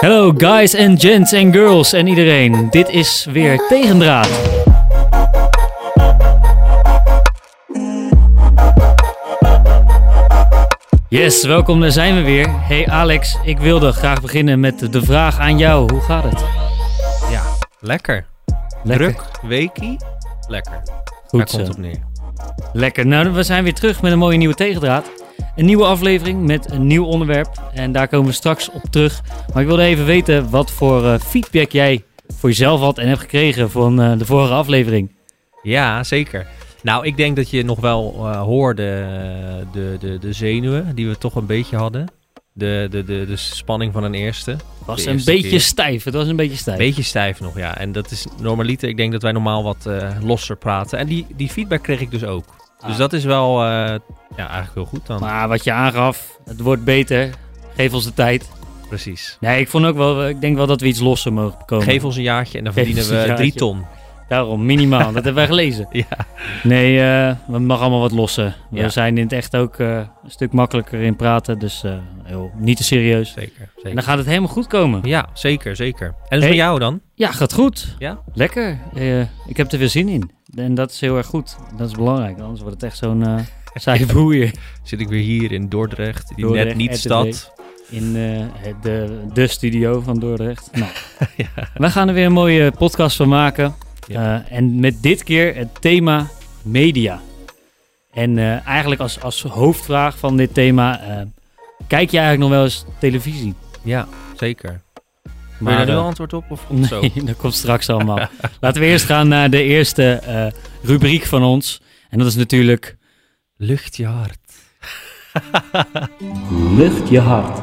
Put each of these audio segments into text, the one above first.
Hallo guys and gents en girls en iedereen. Dit is weer Tegendraad. Yes, welkom, daar zijn we weer. Hey Alex, ik wilde graag beginnen met de vraag aan jou. Hoe gaat het? Ja, lekker. Lekker. Druk, weekie, lekker. Goed Daar komt op neer. Lekker. Nou, we zijn weer terug met een mooie nieuwe Tegendraad. Een nieuwe aflevering met een nieuw onderwerp. En daar komen we straks op terug. Maar ik wilde even weten wat voor eh, feedback jij voor jezelf had en hebt gekregen van eh, de vorige aflevering. Ja, zeker. Nou, ik denk dat je nog wel eh, hoorde de, de, de zenuwen die we toch een beetje hadden. De, de, de, de spanning van een eerste. Het was een beetje keer. stijf. Het was een beetje stijf. Beetje stijf nog, ja. En dat is normaliter. Ik denk dat wij normaal wat losser praten. En die, die feedback kreeg ik dus ook. Dus Ah. dat is wel, eh, ja, eigenlijk heel goed dan. Maar wat je aangaf, het wordt beter. Geef ons de tijd. Precies. Nee, ik vond ook wel, ik denk wel dat we iets losser mogen komen. Geef ons een jaartje en dan Geef verdienen we drie ton. Daarom, minimaal. dat hebben wij gelezen. Ja. Nee, eh we mag allemaal wat lossen. We Ja. zijn in het echt ook eh, een stuk makkelijker in praten. Dus eh, joh, niet te serieus. Zeker, En zeker. dan gaat het helemaal goed komen. Ja, zeker, zeker. En dus Hey. met jou dan? Ja, gaat goed. Ja? Lekker. Ik heb er weer zin in. En dat is heel erg goed. Dat is belangrijk. Anders wordt het echt zo'n eh saaie boel hier. Zit ik weer hier in Dordrecht, die Dordrecht, net niet RTV. stad. In eh, de, de studio van Dordrecht. Nou, Ja. wij gaan er weer een mooie podcast van maken. Ja. Eh, en met dit keer het thema media. En eigenlijk als, als hoofdvraag van dit thema... kijk je eigenlijk nog wel eens televisie? Ja, zeker. Wil Maar, je daar nu eh, antwoord op of komt zo? Nee, dat komt straks allemaal. Laten we eerst gaan naar de eerste eh, rubriek van ons. En dat is natuurlijk... Lucht je hart. Lucht je hart.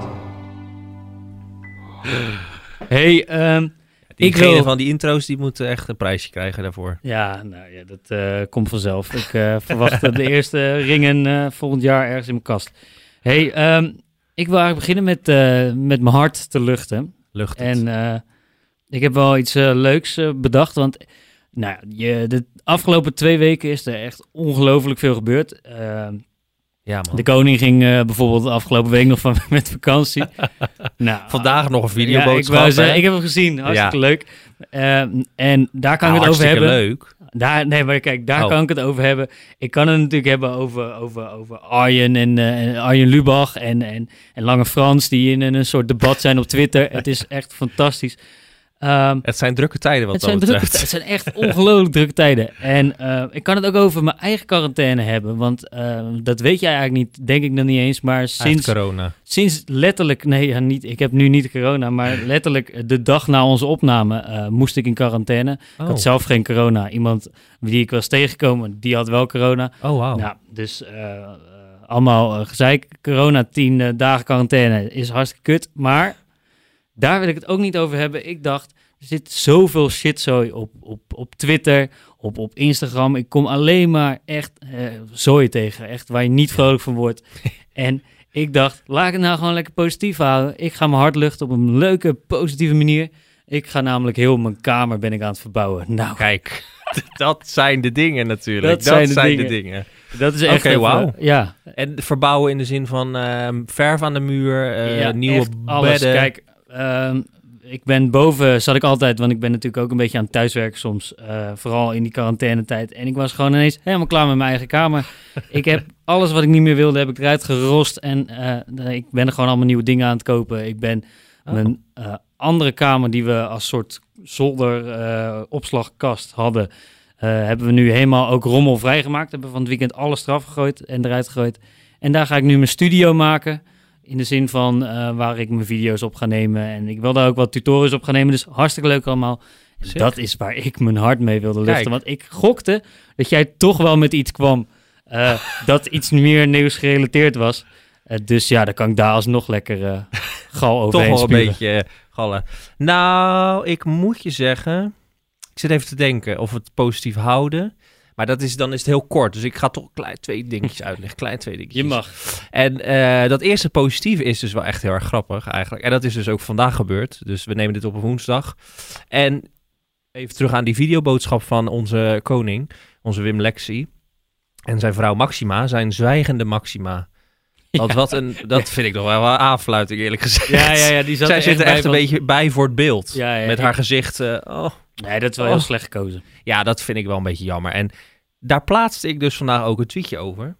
Hey, ehm, Diegene wil- van die intro's die moeten echt een prijsje krijgen daarvoor. ja, nou ja, dat eh, komt vanzelf. Ik eh, verwacht de eerste ringen eh, volgend jaar ergens in mijn kast. Hey, ehm, ik wil eigenlijk beginnen met, eh, met mijn hart te luchten. En eh, ik heb wel iets eh, leuks eh, bedacht, want nou, ja, je, de afgelopen twee weken is er echt ongelooflijk veel gebeurd. Ehm, ja man. de koning ging bijvoorbeeld de afgelopen week nog van, met vakantie. nou, Vandaag nog een ja, ik, videoboodschap. wou hè? zeggen, ik heb hem gezien, hartstikke leuk. Ehm, en daar kan Nou, ik het over hartstikke hebben. leuk. Daar, nee, maar kijk, daar Oh. kan ik het over hebben. Ik kan het natuurlijk hebben over, over, over Arjen en eh, en Arjen Lubach en, en, en Lange Frans, die in een soort debat zijn op Twitter. het is echt fantastisch. Ehm, Het zijn drukke tijden wat het, zijn drukke, het zijn echt ongelooflijk drukke tijden. En eh, ik kan het ook over mijn eigen quarantaine hebben. Want eh, dat weet jij eigenlijk niet, denk ik nog niet eens. Maar sinds, corona. sinds letterlijk, nee, ja, niet, ik heb nu niet corona, maar letterlijk de dag na onze opname eh, moest ik in quarantaine. Ik Oh, had zelf geen corona. Iemand die ik was tegengekomen, die had wel corona. oh wow. Nou, dus eh, allemaal gezeik. Corona, tien dagen quarantaine is hartstikke kut. Maar daar wil ik het ook niet over hebben. Ik dacht, er zit zoveel shitzooi op, op, op Twitter, op, op Instagram. Ik kom alleen maar echt eh zooi tegen. Echt waar je niet vrolijk van wordt. en ik dacht, laat ik het nou gewoon lekker positief houden. Ik ga mijn hart luchten op een leuke, positieve manier. Ik ga namelijk heel mijn kamer ben ik aan het verbouwen. Nou, Kijk, dat zijn de dingen natuurlijk. Dat Dat, zijn zijn, de de dingen. dat is echt Oké, wauw. Ja, En verbouwen in de zin van ehm, verf aan de muur, eh, Ja, nieuwe echt alles. bedden. Kijk, ehm, ik ben boven, zat ik altijd, want ik ben natuurlijk ook een beetje aan het thuiswerken soms. eh, vooral in die quarantainetijd. En ik was gewoon ineens helemaal klaar met mijn eigen kamer. ik heb alles wat ik niet meer wilde, heb ik eruit gerost. En eh, ik ben er gewoon allemaal nieuwe dingen aan het kopen. Ik ben Oh. mijn eh, andere kamer, die we als soort zolder opslagkast hadden, hebben we nu helemaal ook rommel vrijgemaakt. Hebben van het weekend alles eraf gegooid en eruit gegooid. En daar ga ik nu mijn studio maken. In de zin van eh, waar ik mijn video's op ga nemen. En ik wil daar ook wat tutorials op gaan nemen. Dus hartstikke leuk allemaal. En dat is waar ik mijn hart mee wilde luchten. Kijk. Want ik gokte dat jij toch wel met iets kwam. eh, dat iets meer nieuws gerelateerd was. Eh, dus ja, dan kan ik daar alsnog lekker gal over Toch wel een beetje gallen. Nou, ik moet je zeggen, ik zit even te denken of we het positief houden. Maar dat is, dan is het heel kort. Dus ik ga toch klein twee dingetjes uitleggen. Klein twee dingetjes. Je mag. En eh, dat eerste positieve is dus wel echt heel erg grappig eigenlijk. En dat is dus ook vandaag gebeurd. Dus we nemen dit op een woensdag. En even terug aan die videoboodschap van onze koning, onze Wim Lexi. En zijn vrouw Maxima, zijn zwijgende Maxima. Want wat een, dat vind ik nog wel een aanfluiting, eerlijk gezegd. Ja, ja, ja, die zat Zij er zit er echt een van- beetje bij voor het beeld. Ja, ja, met haar gezicht. eh, oh. Nee, dat is wel Oh. heel slecht gekozen. Ja, dat vind ik wel een beetje jammer. En daar plaatste ik dus vandaag ook een tweetje over.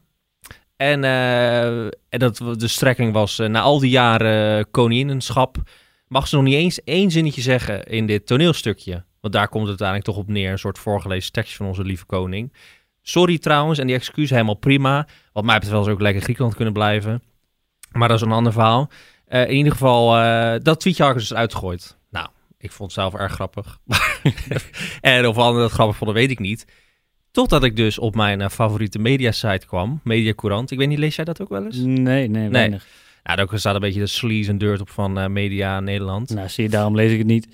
En, eh, en dat de strekking was, eh, na al die jaren koninginschap, mag ze nog niet eens één zinnetje zeggen in dit toneelstukje. Want daar komt het uiteindelijk toch op neer, een soort voorgelezen tekst van onze lieve koning. Sorry trouwens, en die excuus helemaal prima. Wat mij betreft wel ze ook lekker Griekenland kunnen blijven. Maar dat is een ander verhaal. Eh, in ieder geval, eh, dat tweetje had ik dus uitgegooid. Nou, ik vond het zelf erg grappig. en of anderen dat grappig vonden, weet ik niet. Totdat ik dus op mijn eh, favoriete mediasite kwam, Mediacourant. Ik weet niet, lees jij dat ook wel eens? Nee, nee, weinig. Ja, daar staat een beetje de sleaze en dirt op van Media Nederland. Nou, zie je, daarom lees ik het niet.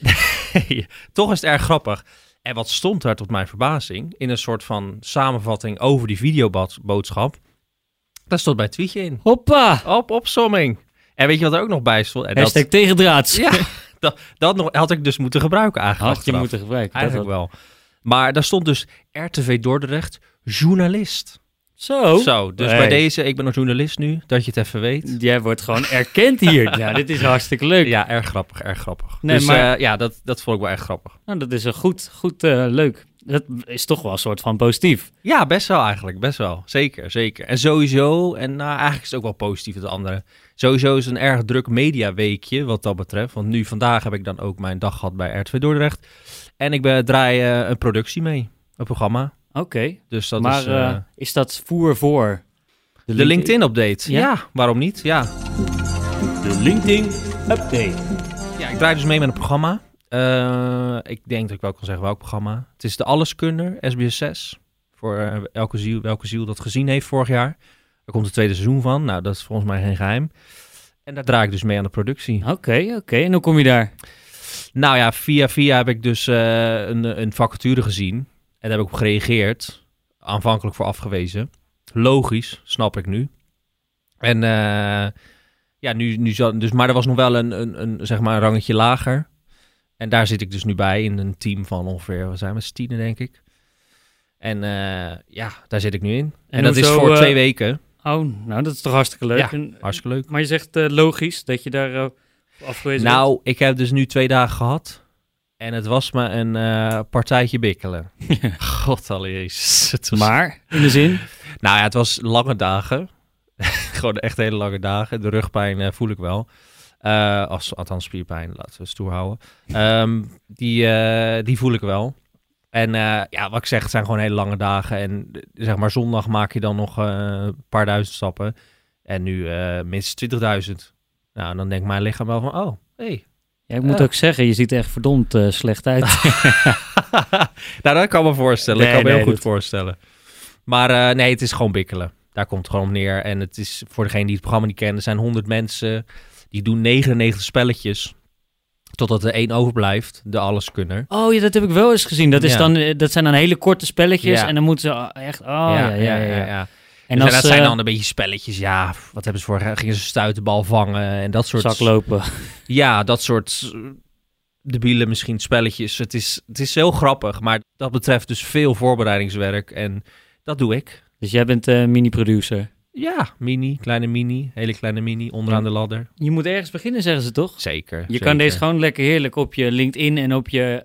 Toch is het erg grappig. En wat stond daar tot mijn verbazing? In een soort van samenvatting over die videoboodschap. Daar stond bij tweetje in. Hoppa! Op opsomming. En weet je wat er ook nog bij stond? En Hashtag tegendraads. ja, dat, dat nog, had ik dus moeten gebruiken eigenlijk. Had je moeten gebruiken. dat Eigenlijk wel. wel. Maar daar stond dus RTV Dordrecht, journalist. Zo. Zo, dus Hey. bij deze, ik ben een journalist nu, dat je het even weet. Jij wordt gewoon erkend hier. nou, dit is hartstikke leuk. Ja, erg grappig, erg grappig. Nee, dus maar- eh, ja, dat, dat vond ik wel echt grappig. Nou, dat is een goed, goed eh, leuk. Dat is toch wel een soort van positief. Ja, best wel eigenlijk, best wel. Zeker, zeker. En sowieso, en nou, eigenlijk is het ook wel positief het andere. Sowieso is het een erg druk mediaweekje wat dat betreft. Want nu vandaag heb ik dan ook mijn dag gehad bij RTV Dordrecht. En ik ben, draai eh, een productie mee, een programma. Oké. Dus dat Maar is eh, eh, is dat voer voor de LinkedIn-update. Ja? Ja? waarom niet? Ja. De LinkedIn Update. ja, ik draai dus mee met een programma. Eh, ik denk dat ik wel kan zeggen welk programma. Het is de Alleskunner, SBS 6. Voor elke, ziel, welke ziel dat gezien heeft vorig jaar. Er komt het tweede seizoen van. Nou, dat is volgens mij geen geheim. En daar draai ik dus mee aan de productie. Oké, oké. En hoe kom je daar? Nou ja, via via heb ik dus eh, een, een vacature gezien. En daar heb ik op gereageerd. Aanvankelijk voor afgewezen. Logisch, snap ik nu. En eh, ja, nu, nu zal, dus, maar er was nog wel een, een, een, zeg maar een rangetje lager. En daar zit ik dus nu bij in een team van ongeveer, we zijn met z'n tienen denk ik. En eh, ja, daar zit ik nu in. En, dat is voor eh, twee weken. Oh, nou, dat is toch hartstikke leuk. Ja, En- Hartstikke leuk. Maar je zegt logisch dat je daar afgewezen wordt. Nou, ik heb dus nu twee dagen gehad. En het was me een eh, partijtje bikkelen. God jezus. Was- Maar, in de zin... Nou ja, het was lange dagen. Gewoon echt hele lange dagen. De rugpijn eh, voel ik wel. Eh, als, althans spierpijn, laten we stoer houden. Ehm, die, die voel ik wel. En ja, wat ik zeg, het zijn gewoon hele lange dagen. En zeg maar zondag maak je dan nog een paar duizend stappen. En nu minstens 20.000. Nou, dan denkt mijn lichaam wel van, oh, hey. Ja, ik moet ook zeggen, je ziet er echt verdomd eh, slecht uit. nou, dat kan me voorstellen. Nee, ik kan me nee, heel goed dat- voorstellen. Maar eh, nee, het is gewoon bikkelen. Daar komt het gewoon op neer. En het is voor degene die het programma niet kennen, er zijn 100 mensen. Die doen 99 spelletjes. Totdat er één overblijft, de alleskunner. Oh ja, dat heb ik wel eens gezien. Dat, is Ja. dan, eh, dat zijn dan hele korte spelletjes Ja. en dan moeten ze echt... Oh ja, ja, ja. ja. En dus als dat zijn eh, dan een beetje spelletjes. Ja, wat hebben ze voor? Gingen ze stuitenbal vangen en dat soort. zaklopen. Ja, dat soort eh, debiele misschien spelletjes. Het is, het is heel grappig, maar dat betreft dus veel voorbereidingswerk. En dat doe ik. Dus jij bent eh, mini-producer. Ja, mini, kleine mini, hele kleine mini, onderaan de ladder. Je moet ergens beginnen, zeggen ze toch? Zeker. Je zeker. kan deze gewoon lekker heerlijk op je LinkedIn en op je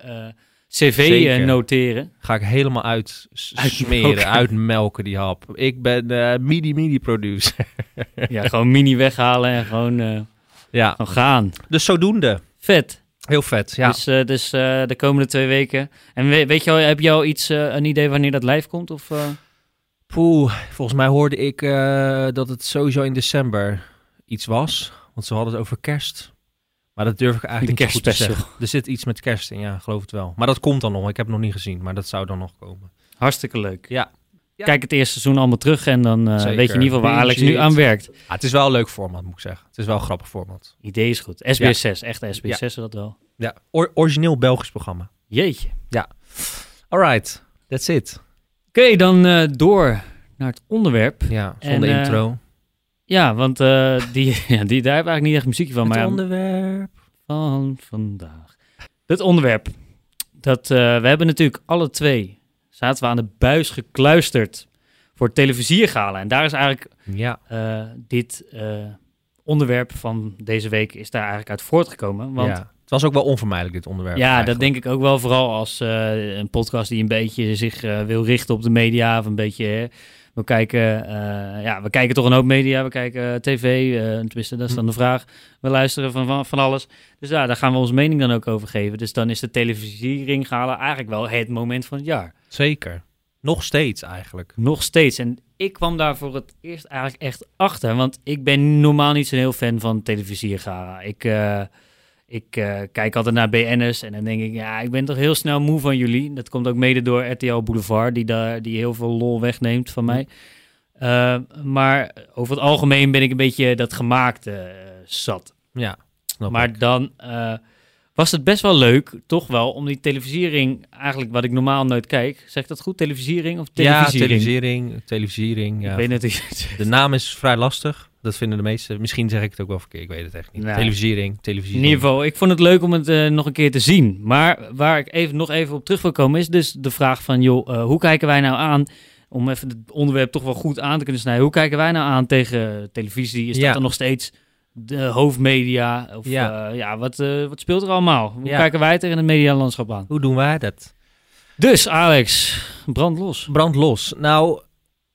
cv eh, Zeker. noteren. Ga ik helemaal uit smeren, uitmelken die hap. Ik ben eh mini mini producer. ja, gewoon mini weghalen en gewoon, eh, ja, gewoon gaan. dus zodoende. Vet. Heel vet, ja. Dus, eh, dus eh, de komende twee weken. En we- weet je al, heb je al iets, eh, een idee wanneer dat live komt? Of, eh? Poeh, volgens mij hoorde ik eh, dat het sowieso in december iets was. Want ze hadden het over kerst. Maar dat durf ik eigenlijk De niet goed te zeggen. Er zit iets met kerst in, ja, geloof het wel. Maar dat komt dan nog. Ik heb het nog niet gezien, maar dat zou dan nog komen. Hartstikke leuk. Ja. Ja. Kijk het eerste seizoen allemaal terug en dan eh, weet je in ieder geval waar Alex nu aan werkt. Ah, het is wel een leuk format, moet ik zeggen. Het is wel een grappig format. Idee is goed. SBS 6, echt SBS 6 is dat wel. Ja, or- origineel Belgisch programma. Jeetje. Alright, that's it. Oké, dan eh, door naar het onderwerp. Ja, zonder En, eh, intro. Ja, want eh, die, ja, die, daar heb ik eigenlijk niet echt muziekje van. Het Maar onderwerp. van vandaag. Het onderwerp. Dat, eh, we hebben natuurlijk alle twee, zaten we aan de buis gekluisterd voor het televisiergala. En daar is eigenlijk Ja, eh, dit eh, onderwerp van deze week is daar eigenlijk uit voortgekomen. Want ja. Het was ook wel onvermijdelijk, dit onderwerp. ja, dat denk ik ook wel. Vooral als eh, een podcast die een beetje zich wil richten op de media. Of een beetje wil kijken. eh, ja, we kijken toch een hoop media. We kijken eh, tv. eh tenminste, dat is dan de vraag. We luisteren van, van, van alles. Dus ja, daar gaan we onze mening dan ook over geven. Dus dan is de televisiering gala eigenlijk wel het moment van het jaar. Zeker. Nog steeds eigenlijk. Nog steeds. En ik kwam daar voor het eerst eigenlijk echt achter. Want ik ben normaal niet zo'n heel fan van televisiergala. Ik, ik eh, kijk altijd naar BN'ers en dan denk ik... Ja, ik ben toch heel snel moe van jullie. Dat komt ook mede door RTL Boulevard... die, daar, die heel veel lol wegneemt van mij. Eh, maar over het algemeen ben ik een beetje dat gemaakte eh, zat. Ja, snap maar ik. dan was het best wel leuk, toch wel, om die televisiering... Eigenlijk wat ik normaal nooit kijk. Zeg ik dat goed? Televisiering of Ja, televisiering? televisiering. Televisiering, ja. Ik weet niet. De naam is vrij lastig. Dat vinden de meesten. Misschien zeg ik het ook wel verkeerd. Ik weet het echt niet. Nou. Televisiering, televisie. In ieder geval, ik vond het leuk om het eh, nog een keer te zien. Maar waar ik even, nog even op terug wil komen, is dus de vraag van, joh, eh, hoe kijken wij nou aan, om even het onderwerp toch wel goed aan te kunnen snijden, hoe kijken wij nou aan tegen televisie? Is Ja. dat dan nog steeds de hoofdmedia? Of Ja. ja, ja wat, eh, wat speelt er allemaal? Hoe Ja. kijken wij tegen het medialandschap aan? Hoe doen wij dat? Dus Alex, brand los. Brand los. Nou,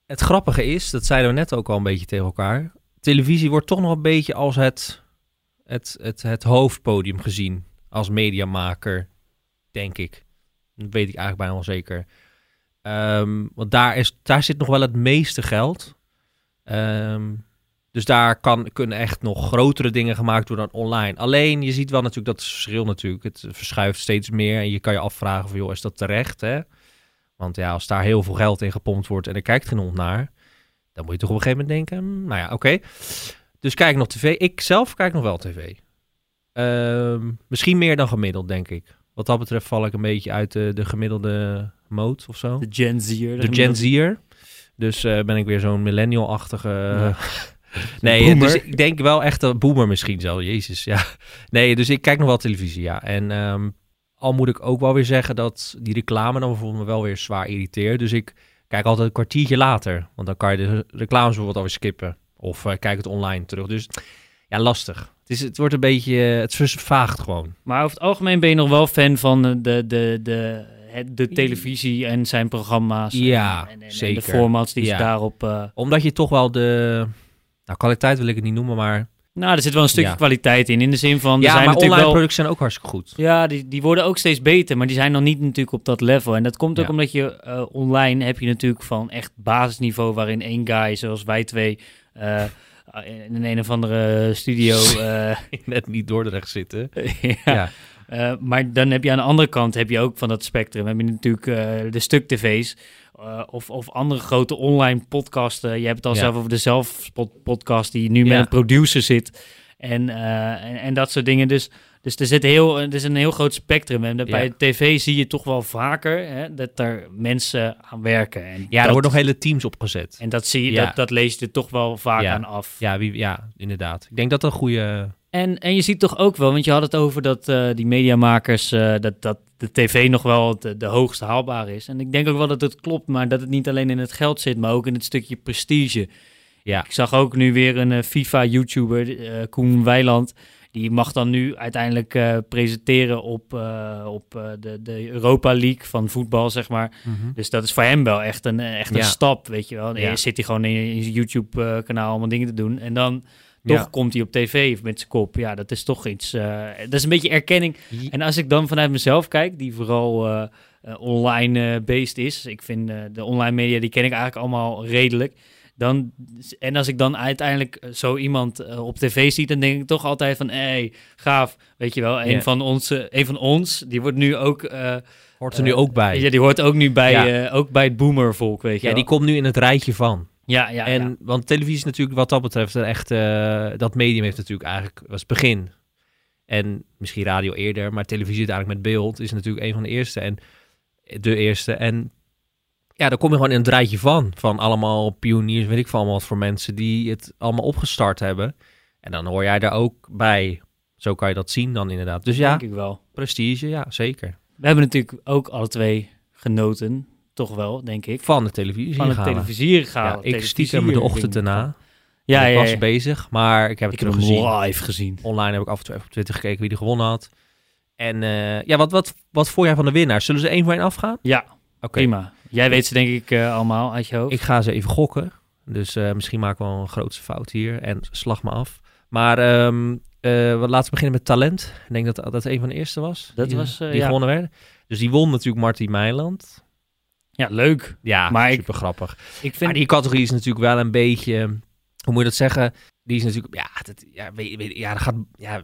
het grappige is, dat zeiden we net ook al een beetje tegen elkaar. Televisie wordt toch nog een beetje als het, het, het, het hoofdpodium gezien. Als mediamaker, denk ik. Dat weet ik eigenlijk bijna wel zeker. Ehm, want daar, is, daar zit nog wel het meeste geld. Ehm, dus daar kan, kunnen echt nog grotere dingen gemaakt worden dan online. Alleen, je ziet wel natuurlijk dat verschil natuurlijk. Het verschuift steeds meer. En je kan je afvragen van, joh, is dat terecht, hè? Want ja, als daar heel veel geld in gepompt wordt en er kijkt geen hond naar, dan moet je toch op een gegeven moment denken, hmm, nou ja, oké. Dus kijk nog tv. Ik zelf kijk nog wel tv. Ehm, misschien meer dan gemiddeld, denk ik. Wat dat betreft val ik een beetje uit de, de gemiddelde mode of zo. De Gen Z'er. De Gen Z'er. Dus eh, ben ik weer zo'n millennial-achtige... Ja. nee, dus ik denk wel echt een boomer misschien zo. Jezus, ja. Nee, dus ik kijk nog wel televisie, ja. En ehm, al moet ik ook wel weer zeggen dat die reclame dan bijvoorbeeld me wel weer zwaar irriteert. Dus ik kijk altijd een kwartiertje later. Want dan kan je de reclames bijvoorbeeld alweer skippen. Of eh, kijk het online terug. Dus ja, lastig. Het, is, het wordt een beetje... Het vervaagt gewoon. Maar over het algemeen ben je nog wel fan van eh, de, de, de, het- de televisie en zijn programma's. Ja, en, en, en zeker. de formats die Ja. ze daarop... eh, Omdat je toch wel de... Nou, kwaliteit wil ik het niet noemen, maar... nou, er zit wel een stukje Ja. kwaliteit in. In de zin van, er Ja, zijn maar natuurlijk online wel... producten zijn ook hartstikke goed. Ja, die, die worden ook steeds beter, maar die zijn nog niet natuurlijk op dat level. En dat komt ook Ja. omdat je eh, online heb je natuurlijk van echt basisniveau... waarin één guy, zoals wij twee... eh, in een een of andere studio... eh, Net niet Dordrecht zitten. ja, Ja. Eh, maar dan heb je aan de andere kant heb je ook van dat spectrum. Heb je natuurlijk eh, de stuk-tv's eh, of, of andere grote online podcasten. Je hebt het al Ja. zelf over de zelfpodcast die nu met een producer zit. En, eh, en, en dat soort dingen. Dus, dus er, zit heel, er is een heel groot spectrum. En Ja. bij tv zie je toch wel vaker hè, dat er mensen aan werken. En Ja, er worden nog hele teams opgezet. En dat, zie je, dat, dat lees je er toch wel vaak aan af. Ja, wie, ja, inderdaad. Ik denk dat dat een goede... En, en je ziet toch ook wel, want je had het over dat eh, die mediamakers, eh, dat, dat de tv nog wel de, de hoogste haalbaar is. En ik denk ook wel dat het klopt, maar dat het niet alleen in het geld zit, maar ook in het stukje prestige. Ja, Ik zag ook nu weer een eh, FIFA-YouTuber, eh, Koen Weiland. Die mag dan nu uiteindelijk eh, presenteren op, eh, op eh, de, de Europa League van voetbal, zeg maar. Dus dat is voor hem wel echt een, echt een Ja. stap, weet je wel. Ja. Eerst zit hij gewoon in, in zijn YouTube-kanaal allemaal dingen te doen. En dan toch Ja. komt hij op tv met zijn kop. Ja, dat is toch iets... eh, dat is een beetje erkenning. En als ik dan vanuit mezelf kijk, die vooral eh, eh, online based is. Ik vind de online media, die ken ik eigenlijk allemaal redelijk. Dan, en als ik dan uiteindelijk zo iemand op tv zie, dan denk ik toch altijd van, hé, hey, gaaf, weet je wel. Een, van onze, een van ons, die wordt nu ook... Hoort er nu ook bij. ja, die hoort ook nu bij, Ja. ook bij het boomervolk, weet je Ja, wel. die komt nu in het rijtje van. Ja, ja, en, ja. Want televisie is natuurlijk wat dat betreft een echt... eh, dat medium heeft natuurlijk eigenlijk... was het begin. En misschien radio eerder, maar televisie uiteindelijk met beeld... is natuurlijk een van de eerste. En de eerste. En ja, daar kom je gewoon in het rijtje van. Van allemaal pioniers, weet ik veel allemaal wat voor mensen... die het allemaal opgestart hebben. En dan hoor jij daar ook bij. Zo kan je dat zien dan inderdaad. Dus ja, denk ik wel. prestige, ja, zeker. We hebben natuurlijk ook alle twee genoten toch wel, denk ik. Van de televisie Van halen. televisie gaan. Ja, ik stiekem de ochtend erna. Ja, ik was ja. bezig, maar ik heb Ik het heb terug gezien. live gezien. Online heb ik af en toe even op Twitter gekeken wie er gewonnen had. En eh, ja, wat, wat, wat vond jij van de winnaar? Zullen ze één voor één afgaan? Ja, Oké. prima. Jij weet ze denk ik eh, allemaal uit je hoofd. Ik ga ze even gokken. Dus eh, misschien maak ik wel een grootste fout hier. En slag me af. Maar wat- laten we beginnen met talent. Ik denk dat dat een van de eerste was. Dat die, was, die ja. gewonnen werden. Dus die won natuurlijk Martin Meiland. Ja, leuk. Ja, Maar ik- super grappig. Ik vind... Maar die categorie is natuurlijk wel een beetje... Hoe moet je dat zeggen? Die is natuurlijk... Ja, dat, ja, weet, weet, ja dat gaat... Ja,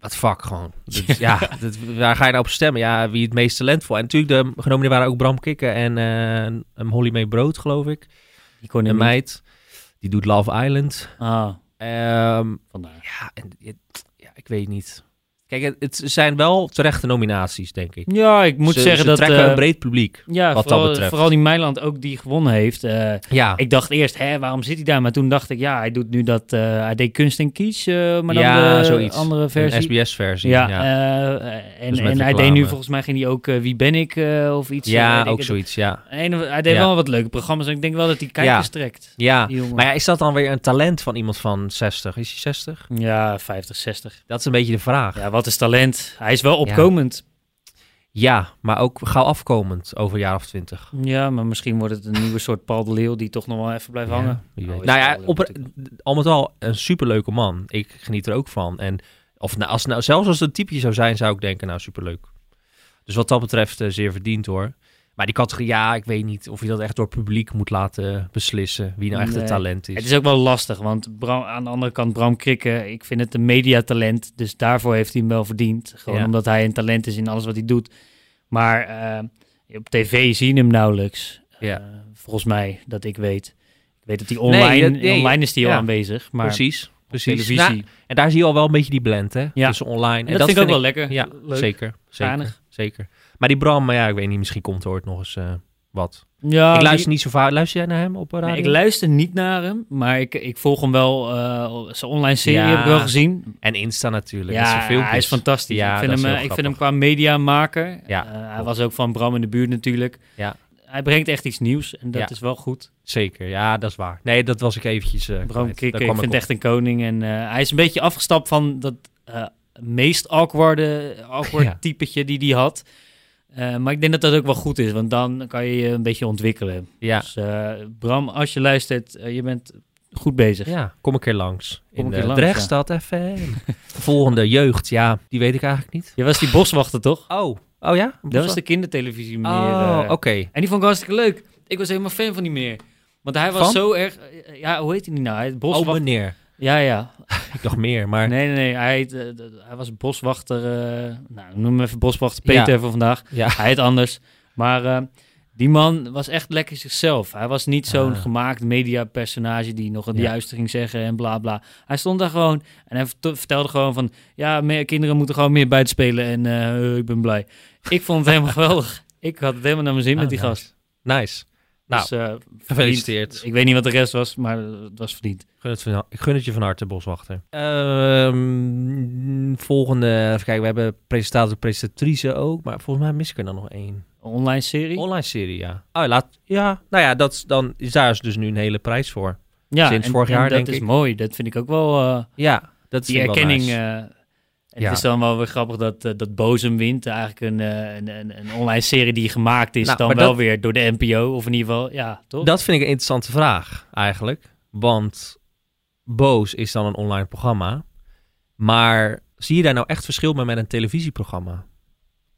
wat fuck gewoon. Dat- ja, dat, waar ga je nou op stemmen? Ja, wie het meest talentvol. En natuurlijk, de genomineerden waren ook Bram Kikker en eh een Holly May Brood, geloof ik. Die kon Een meid. Die doet Love Island. Ah, Ehm, vandaar. ja, en, ja, ik weet niet. Kijk, het, zijn wel terechte nominaties, denk ik. Ja, ik moet ze, zeggen ze dat... trekken eh, een breed publiek. ja, wat dat vooral, betreft. vooral die Meiland ook die gewonnen heeft. eh, Ja, ik dacht eerst, hè, waarom zit hij daar? Maar toen dacht ik, ja, hij doet nu dat... eh, hij deed kunst en kies, eh, maar dan Ja, de zoiets. andere versie. een SBS-versie. Ja, Ja, eh, en, Dus en hij deed nu volgens mij ging hij ook eh, Wie ben ik eh, of iets. ja eh, ook zoiets, ja. En hij deed wel wat leuke programma's. En ik denk wel dat hij kijkers Ja. trekt. Ja, maar ja, is dat dan weer een talent van iemand van 60? Is hij 60? Ja, 50, 60. Dat is een beetje de vraag. Ja, wat is talent? Hij is wel opkomend. maar ook gauw afkomend over een jaar of twintig. Ja, maar misschien wordt het een nieuwe soort Paul de Leeuw die toch nog wel even blijft hangen. wie Nou, Nou ja, op, al met al een superleuke man. Ik geniet er ook van. En of nou, als, nou, zelfs als het een typje zou zijn, zou ik denken, nou superleuk. Dus wat dat betreft eh, zeer verdiend hoor. Maar die categorie, ja, ik weet niet of je dat echt door het publiek moet laten beslissen. Wie nou echt Nee. het talent is. Het is ook wel lastig, want Bram, aan de andere kant, Bram Krikke, ik vind het een mediatalent. Dus daarvoor heeft hij hem wel verdiend. Gewoon Ja. omdat hij een talent is in alles wat hij doet. Maar eh, op tv zie je hem nauwelijks. Ja. Eh, volgens mij, dat ik weet. Ik weet dat hij online, Nee, dat- nee, online is hij al ja. aanwezig. Maar precies, precies. televisie. Nou, en daar zie je al wel een beetje die blend, hè? Ja. Tussen online. en dat, vind ik ook wel lekker. Ja, Leuk. zeker. Zeker. Maar die Bram, maar ja, ik weet niet, misschien komt er ooit nog eens eh, wat. Ja, ik die- luister niet zo vaak. Luister jij naar hem op radio? Nee, ik luister niet naar hem, maar ik, ik volg hem wel. eh, zijn online serie Ja. heb ik wel gezien. En Insta natuurlijk. Ja, hij is fantastisch. Ja, ik vind, hem, eh, ik vind hem qua mediamaker. Ja, hij was ook van Bram in de buurt natuurlijk. Ja. Hij brengt echt iets nieuws en dat Ja. is wel goed. Zeker, ja, dat is waar. Nee, dat was ik eventjes Bram ik vind op. echt een koning. En hij is een beetje afgestapt van dat meest awkwarde, awkward typetje die hij had. Eh, maar ik denk dat dat ook wel goed is, want dan kan je je een beetje ontwikkelen. Ja. Dus eh, Bram, als je luistert, eh, je bent goed bezig. ja, kom een keer langs. Kom in een de Drechtstad FM. Volgende jeugd, ja, die weet ik eigenlijk niet. Je was die boswachter, toch? Oh, oh ja? Dat was de kindertelevisie meneer. Oh, oké. En die vond ik hartstikke leuk. Ik was helemaal fan van die meneer. Want hij was Van? zo erg... Ja, hoe heet hij nou? Hij heet Oh, meneer. Ja, ja. Ik dacht meer, maar Nee, nee, nee. Hij, eh, hij was boswachter... eh, nou, noem hem even boswachter Peter Ja. voor vandaag. ja. Hij heet anders. Maar eh, die man was echt lekker zichzelf. Hij was niet zo'n Ah. gemaakt mediapersonage die nog het Ja. juiste ging zeggen en bla bla. Hij stond daar gewoon en hij vert- vertelde gewoon van... Ja, meer, kinderen moeten gewoon meer buiten spelen en ik ben blij. Ik vond het helemaal geweldig. Ik had het helemaal naar mijn zin Oh, met die nice. gast. Nice. Nou, Dus, eh, gefeliciteerd. verdiend. Ik weet niet wat de rest was, maar het was verdiend. Ik gun het, van, ik gun het je van harte, Boswachter. Ehm, volgende, even kijken, we hebben presentator, presentatrice ook, maar volgens mij mis ik er dan nog één. Online serie. Online serie, ja. Oh, laat, ja, nou ja, dat, dan is daar is dus nu een hele prijs voor. ja, sinds en- vorig en jaar, dat denk is ik. mooi. Dat vind ik ook wel... eh, Ja, dat is die wel erkenning. nice. eh, en Ja. Het is dan wel weer grappig dat, eh, dat Bozem wint. Eigenlijk een, eh, een, een, een online serie die gemaakt is. Nou, dan wel dat- weer door de NPO. Of in ieder geval, ja, toch? Dat vind ik een interessante vraag, eigenlijk. Want Boos is dan een online programma. Maar zie je daar nou echt verschil mee met een televisieprogramma?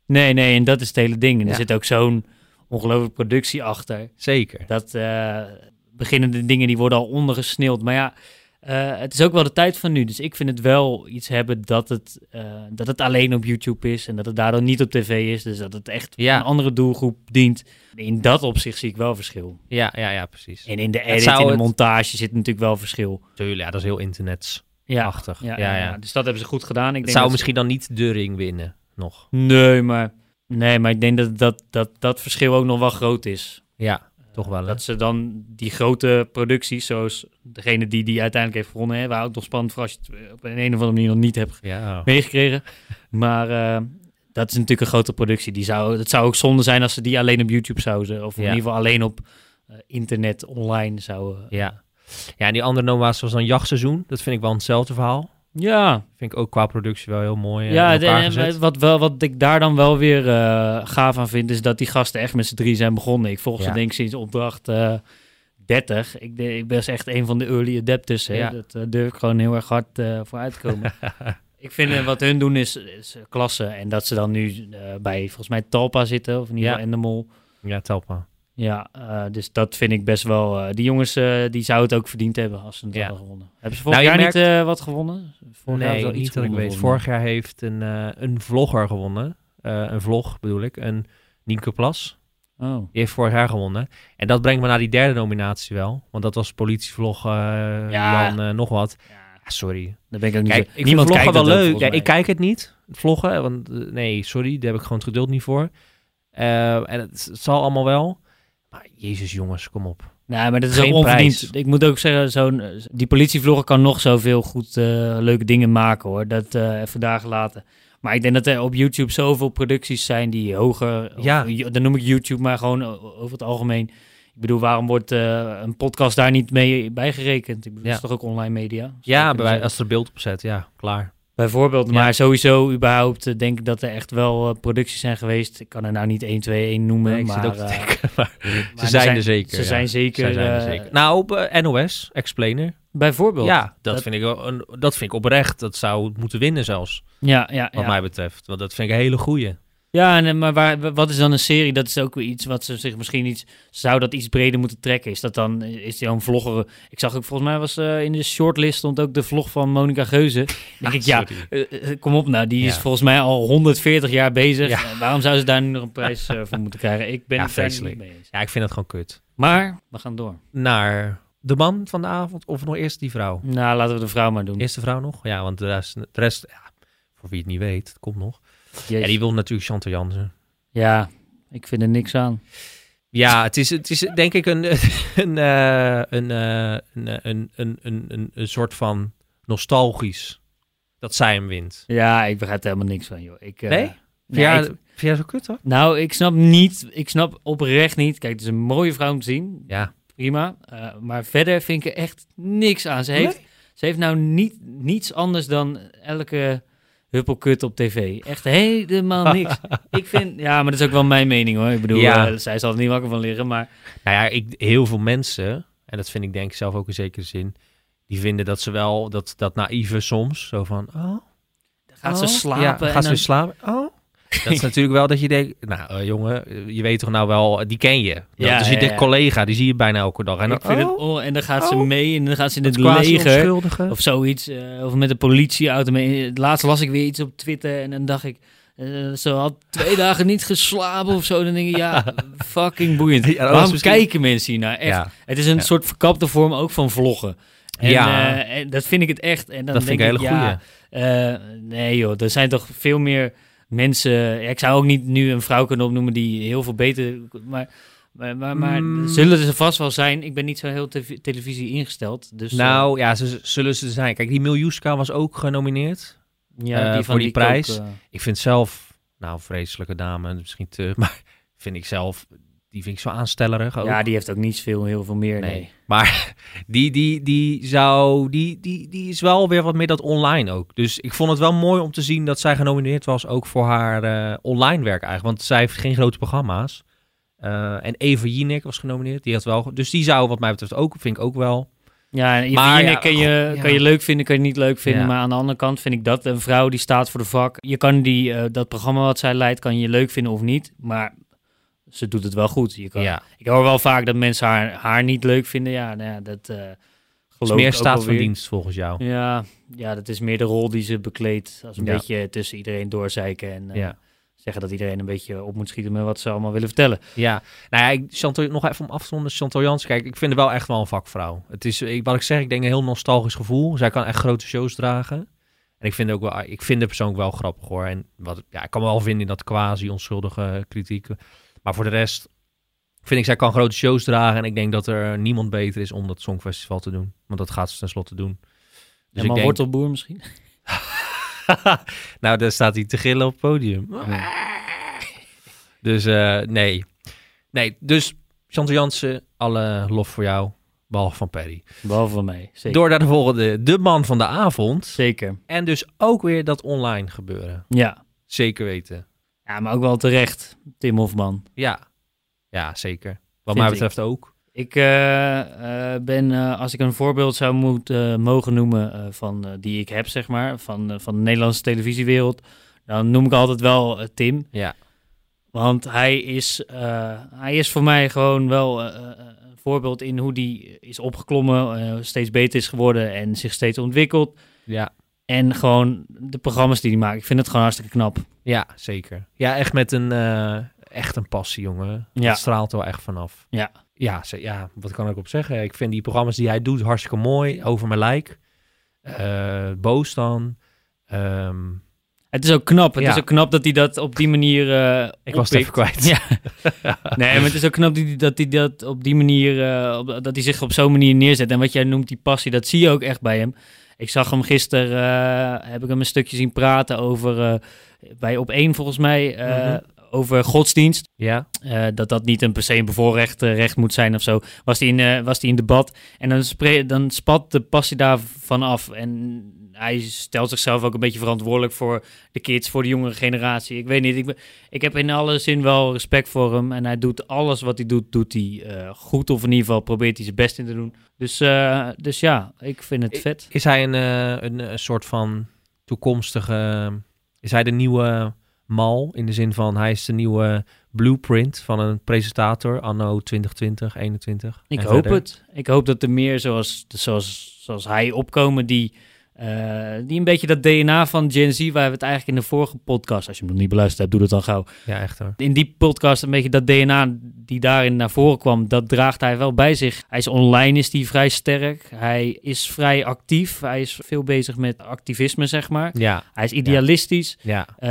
Nee, nee, en dat is het hele ding. En Ja. er zit ook zo'n ongelooflijke productie achter. Zeker. Dat eh, beginnende dingen die worden al ondergesneeuwd. Maar ja, eh, het is ook wel de tijd van nu. Dus ik vind het wel iets hebben dat het, eh, dat het alleen op YouTube is. En dat het daardoor niet op tv is. Dus dat het echt Ja. een andere doelgroep dient. In dat opzicht zie ik wel verschil. Ja, ja, ja, precies. En in de edit, in de het- montage zit natuurlijk wel verschil. Tuurlijk, ja, dat is heel internetsachtig. Ja, Ja, ja, ja, Dus dat hebben ze goed gedaan. Ik Het denk zou dat- misschien dan niet de ring winnen, nog. Nee, maar... Nee, maar ik denk dat dat, dat dat verschil ook nog wel groot is. Ja, toch wel. hè? Dat ze dan die grote producties, zoals degene die die uiteindelijk heeft gewonnen, hè, waar ook nog spannend voor als je het op een, een of andere manier nog niet hebt Ja, meegekregen. Maar eh, dat is natuurlijk een grote productie. Die zou, het zou ook zonde zijn als ze die alleen op YouTube zouden. Of in ieder geval alleen op eh, internet, online zouden. Ja. Ja, en die andere noma's was dan jachtseizoen. Dat vind ik wel hetzelfde verhaal. Ja, Vind ik ook qua productie wel heel mooi eh, ja wat, wel, wat ik daar dan wel weer eh, gaaf aan vind, is dat die gasten echt met z'n drie zijn begonnen. Ik volg ze Ja. denk ik sinds opdracht eh 30. Ik, de- ik ben echt een van de early adapters. Hè. Ja. Dat durf ik gewoon heel erg hard voor uit te komen. ik vind wat hun doen is, is klasse. En dat ze dan nu bij volgens mij Talpa zitten, of in ieder Ja. geval Endemol. Ja, Telpa. Ja, eh, dus dat vind ik best wel... eh, die jongens, eh, die zouden het ook verdiend hebben als ze het Ja. hadden gewonnen. Hebben ze vorig Nou, jaar niet wat gewonnen? Vorig jaar nee, wel iets niet dat ik weet. Vorig jaar heeft een, een vlogger gewonnen. Een vlog bedoel ik. Een Nienke Plas. Oh. Die heeft vorig jaar gewonnen. En dat brengt me naar die derde nominatie wel. Want dat was politievlog Ja. Eh, nog wat. Ja, Ja, sorry. daar ben ik ook niet Kijk, zo... ik Niemand vind vloggen kijkt wel leuk. Ja, ik kijk het niet, het vloggen. Want nee, sorry, daar heb ik gewoon het geduld niet voor. En het, het zal allemaal wel. Maar jezus jongens, kom op. Nee, maar dat is Geen ook onverdiend. prijs. Ik moet ook zeggen, zo'n, eh, die politievlogger kan nog zoveel goed eh, leuke dingen maken hoor. Dat eh even daar gelaten. Maar ik denk dat er op YouTube zoveel producties zijn die hoger... Ja. dan noem ik YouTube, maar gewoon over het algemeen. Ik bedoel, waarom wordt een podcast daar niet mee bijgerekend? Ik bedoel, Ja. dat is toch ook online media? Ja, bij, als er beeld op zet, ja, klaar. Bijvoorbeeld, Ja. maar sowieso überhaupt eh, denk ik dat er echt wel eh, producties zijn geweest. Ik kan er nou niet 1, 2, 1 noemen, maar... eh, denken. Maar maar ze zijn er zeker. Ze zijn zeker... Zij zijn zeker. Nou, op NOS, Explainer. Bijvoorbeeld. Ja, dat, Dat- vind ik wel een, dat vind ik oprecht. Dat zou moeten winnen zelfs, Ja, ja, wat ja. mij betreft. Want dat vind ik een hele goeie. Ja, eh, maar waar, wat is dan een serie? Dat is ook weer iets wat ze zich misschien iets... Zou dat iets breder moeten trekken? Is dat dan... Is die een vlogger? Ik zag ook, volgens mij was eh, in de shortlist stond ook de vlog van Monica Geuze. denk ik, ja, eh, kom op nou. Die is volgens mij al 140 jaar bezig. Ja. Waarom zou ze daar nu nog een prijs voor moeten krijgen? Ik ben Ja, vreselijk. niet mee eens. Ja, ik vind dat gewoon kut. Maar, we gaan door. Naar de man van de avond of nog eerst die vrouw? Nou, laten we de vrouw maar doen. Eerste vrouw nog? Ja, want de rest, de rest ja, voor wie het niet weet, het komt nog. Jezus. Ja, die wil natuurlijk Chantal Jansen. Ja, ik vind er niks aan. Ja, het is, het is denk ik een, een, eh, een, eh, een, eh, een, een, een, een, een soort van nostalgisch dat zij hem wint. Ja, ik begrijp er helemaal niks van, joh. Ik, Nee? jij, ik- vind jij zo kut, hoor? nou, ik snap niet... Ik snap oprecht niet... Kijk, het is een mooie vrouw om te zien. Ja. prima. Maar verder vind ik er echt niks aan. Ze heeft, Nee? ze heeft nou niet, niets anders dan elke huppelkut op tv. Echt helemaal niks. ik vind, ja, maar dat is ook wel mijn mening hoor. Ik bedoel, Ja. eh, zij zal er niet wakker van liggen, maar Nou ja, ik, heel veel mensen, en dat vind ik denk ik zelf ook in zekere zin, die vinden dat ze wel, dat, dat naïeve soms, zo van, oh, gaat oh, ze slapen. Ja, en gaat ze dan- slapen? Oh. Dat is natuurlijk wel dat je denkt, nou eh, jongen, eh, je weet toch nou wel, die ken je. Ja, dat is je ja, collega, die zie je bijna elke dag. En dan, ik vind het, oh, oh, en dan gaat ze oh. mee en dan gaat ze in het het leger. Of zoiets. eh, of met de politieauto mee. Laatst las ik weer iets op Twitter en dan dacht ik... ze had twee dagen niet geslapen of zo. Dan denk ik, ja, fucking boeiend. Ja, Waarom misschien- kijken mensen hier naar? Echt. Ja, Het is een Ja. soort verkapte vorm ook van vloggen. En, Ja. en dat vind ik het echt. En dan dat vind denk ik een hele nee joh, er zijn toch veel meer mensen... ja, ik zou ook niet nu een vrouw kunnen opnoemen die heel veel beter... Maar, maar, maar, maar Mm. zullen er vast wel zijn. Ik ben niet zo heel te- televisie ingesteld. Dus, eh, nou ja, ze, zullen ze zijn. Kijk, die Miljuska was ook genomineerd. ja, eh, voor die prijs. eh, Ik vind zelf, nou vreselijke dame, misschien te, maar vind ik zelf, die vind ik zo aanstellerig ook. ja, die heeft ook niet veel, heel veel meer. Nee. Nee. Maar die, die, die zou, die, die, die is wel weer wat meer dat online ook. Dus ik vond het wel mooi om te zien dat zij genomineerd was ook voor haar eh, online werk eigenlijk. Want zij heeft geen grote programma's. Eh, en Eva Jinek was genomineerd. Die had wel, dus die zou wat mij betreft ook, vind ik ook wel. Ja, en Jinek ja, kan, je, ja. kan je leuk vinden, kan je niet leuk vinden. Ja. Maar aan de andere kant vind ik dat een vrouw die staat voor de vak. Je kan die, eh, dat programma wat zij leidt, kan je leuk vinden of niet. Maar ze doet het wel goed. Je kan, Ja, Ik hoor wel vaak dat mensen haar, haar niet leuk vinden. Ja, nou ja dat eh geloof is meer ook staat van dienst volgens jou. Ja, ja, dat is meer de rol die ze bekleedt. Als een Ja. beetje tussen iedereen doorzeiken. En eh, Ja. zeggen dat iedereen een beetje op moet schieten met wat ze allemaal willen vertellen. Ja, nou ja, ik, Chantal, nog even om af te ronden. Chantal Jans, kijk, ik vind haar wel echt wel een vakvrouw. Het is, ik, wat ik zeg, ik denk een heel nostalgisch gevoel. Zij kan echt grote shows dragen. En ik vind, ook wel, ik vind de persoonlijk wel grappig hoor. En wat, ja, ik kan me wel vinden in dat quasi onschuldige kritiek. Maar voor de rest vind ik, zij kan grote shows dragen. En ik denk dat er niemand beter is om dat Songfestival te doen. Want dat gaat ze tenslotte doen. Dus ik maar denk, wortelboer misschien? nou, dan staat hij te gillen op het podium. Dus eh, nee. Nee, dus Chantal Jansen, alle lof voor jou. Behalve van Perry. Behalve van mij. Zeker. Door naar de volgende. De man van de avond. Zeker. En dus ook weer dat online gebeuren. Ja. Zeker weten. Ja, maar ook wel terecht, Tim Hofman. Ja. Ja, zeker. Wat mij ik. betreft ook. Ik eh, eh, ben, eh, als ik een voorbeeld zou moeten mogen noemen van die ik heb, zeg maar, van, van de Nederlandse televisiewereld, dan noem ik altijd wel Tim. Ja. Want hij is, hij is voor mij gewoon wel een voorbeeld in hoe die is opgeklommen, steeds beter is geworden en zich steeds ontwikkelt. Ja. En gewoon de programma's die hij maakt. Ik vind het gewoon hartstikke knap. Ja, zeker. Ja, echt met een, eh, echt een passie, jongen. Ja. Dat straalt er wel echt vanaf. Ja. Ja, ze- ja, wat kan ik op zeggen? Ik vind die programma's die hij doet hartstikke mooi. Over mijn lijk. Eh, boos dan. Ehm, Het is ook knap. Het Ja. is ook knap dat hij dat op die manier. eh ik was het even kwijt. Ja. Nee, maar het is ook knap dat hij dat, op die manier, dat hij zich op zo'n manier neerzet. En wat jij noemt die passie, dat zie je ook echt bij hem. Ik zag hem gisteren, eh, heb ik hem een stukje zien praten over, eh, bij op één volgens mij, eh, Mhm. Over godsdienst. Ja, Eh, dat dat niet een per se een bevoorrecht eh, recht moet zijn of zo. Was hij in, eh, was in debat en dan, dan spat de passie daarvan af. En hij stelt zichzelf ook een beetje verantwoordelijk voor de kids, voor de jongere generatie. Ik weet niet, ik, ben- ik heb in alle zin wel respect voor hem. En hij doet alles wat hij doet, doet hij goed. Of in ieder geval probeert hij zijn best in te doen. Dus, dus ja, ik vind het vet. is hij een, een, soort van toekomstige... Is hij de nieuwe mal? In de zin van, hij is de nieuwe blueprint van een presentator anno 2020, 21. Ik hoop verder? het. Ik hoop dat er meer zoals, zoals, zoals hij opkomen die, eh, die een beetje dat DNA van Gen Z, waar we het eigenlijk in de vorige podcast, als je hem nog niet beluisterd hebt, doe dat dan gauw. Ja, echt hoor. In die podcast een beetje dat DNA die daarin naar voren kwam, dat draagt hij wel bij zich. Hij is online, is die vrij sterk. Hij is vrij actief. Hij is veel bezig met activisme, zeg maar. Ja, Hij is idealistisch. ja. Eh,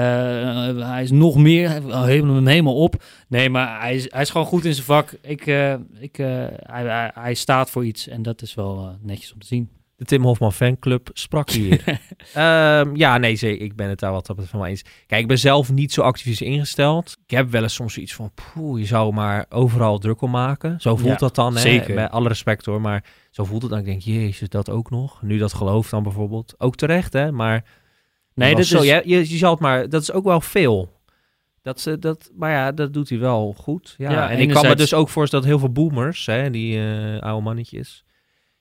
hij is nog meer, hem helemaal op. Nee, maar hij is, hij is gewoon goed in zijn vak. Ik, eh, ik, hij, hij, hij staat voor iets en dat is wel netjes om te zien. De Tim Hofman fanclub sprak hier. Ehm, ja, nee, zeker. Ik ben het daar wat dat betreft van eens. Kijk, ik ben zelf niet zo activistisch ingesteld. Ik heb wel eens soms iets van, poeh, je zou maar overal druk om maken. Zo voelt Ja, dat dan, hè? zeker. Bij alle respect hoor, maar zo voelt het dan. Ik denk, jezus, dat ook nog. Nu dat geloof dan bijvoorbeeld. Ook terecht, hè? Maar Nee, dat dat zo, is, je, je, je zal het maar, dat is ook wel veel. Dat, ze- dat, maar ja, dat doet hij wel goed. Ja. Ja, en ik kan me dus ook voorstellen dat heel veel boomers, hè, die eh, oude mannetjes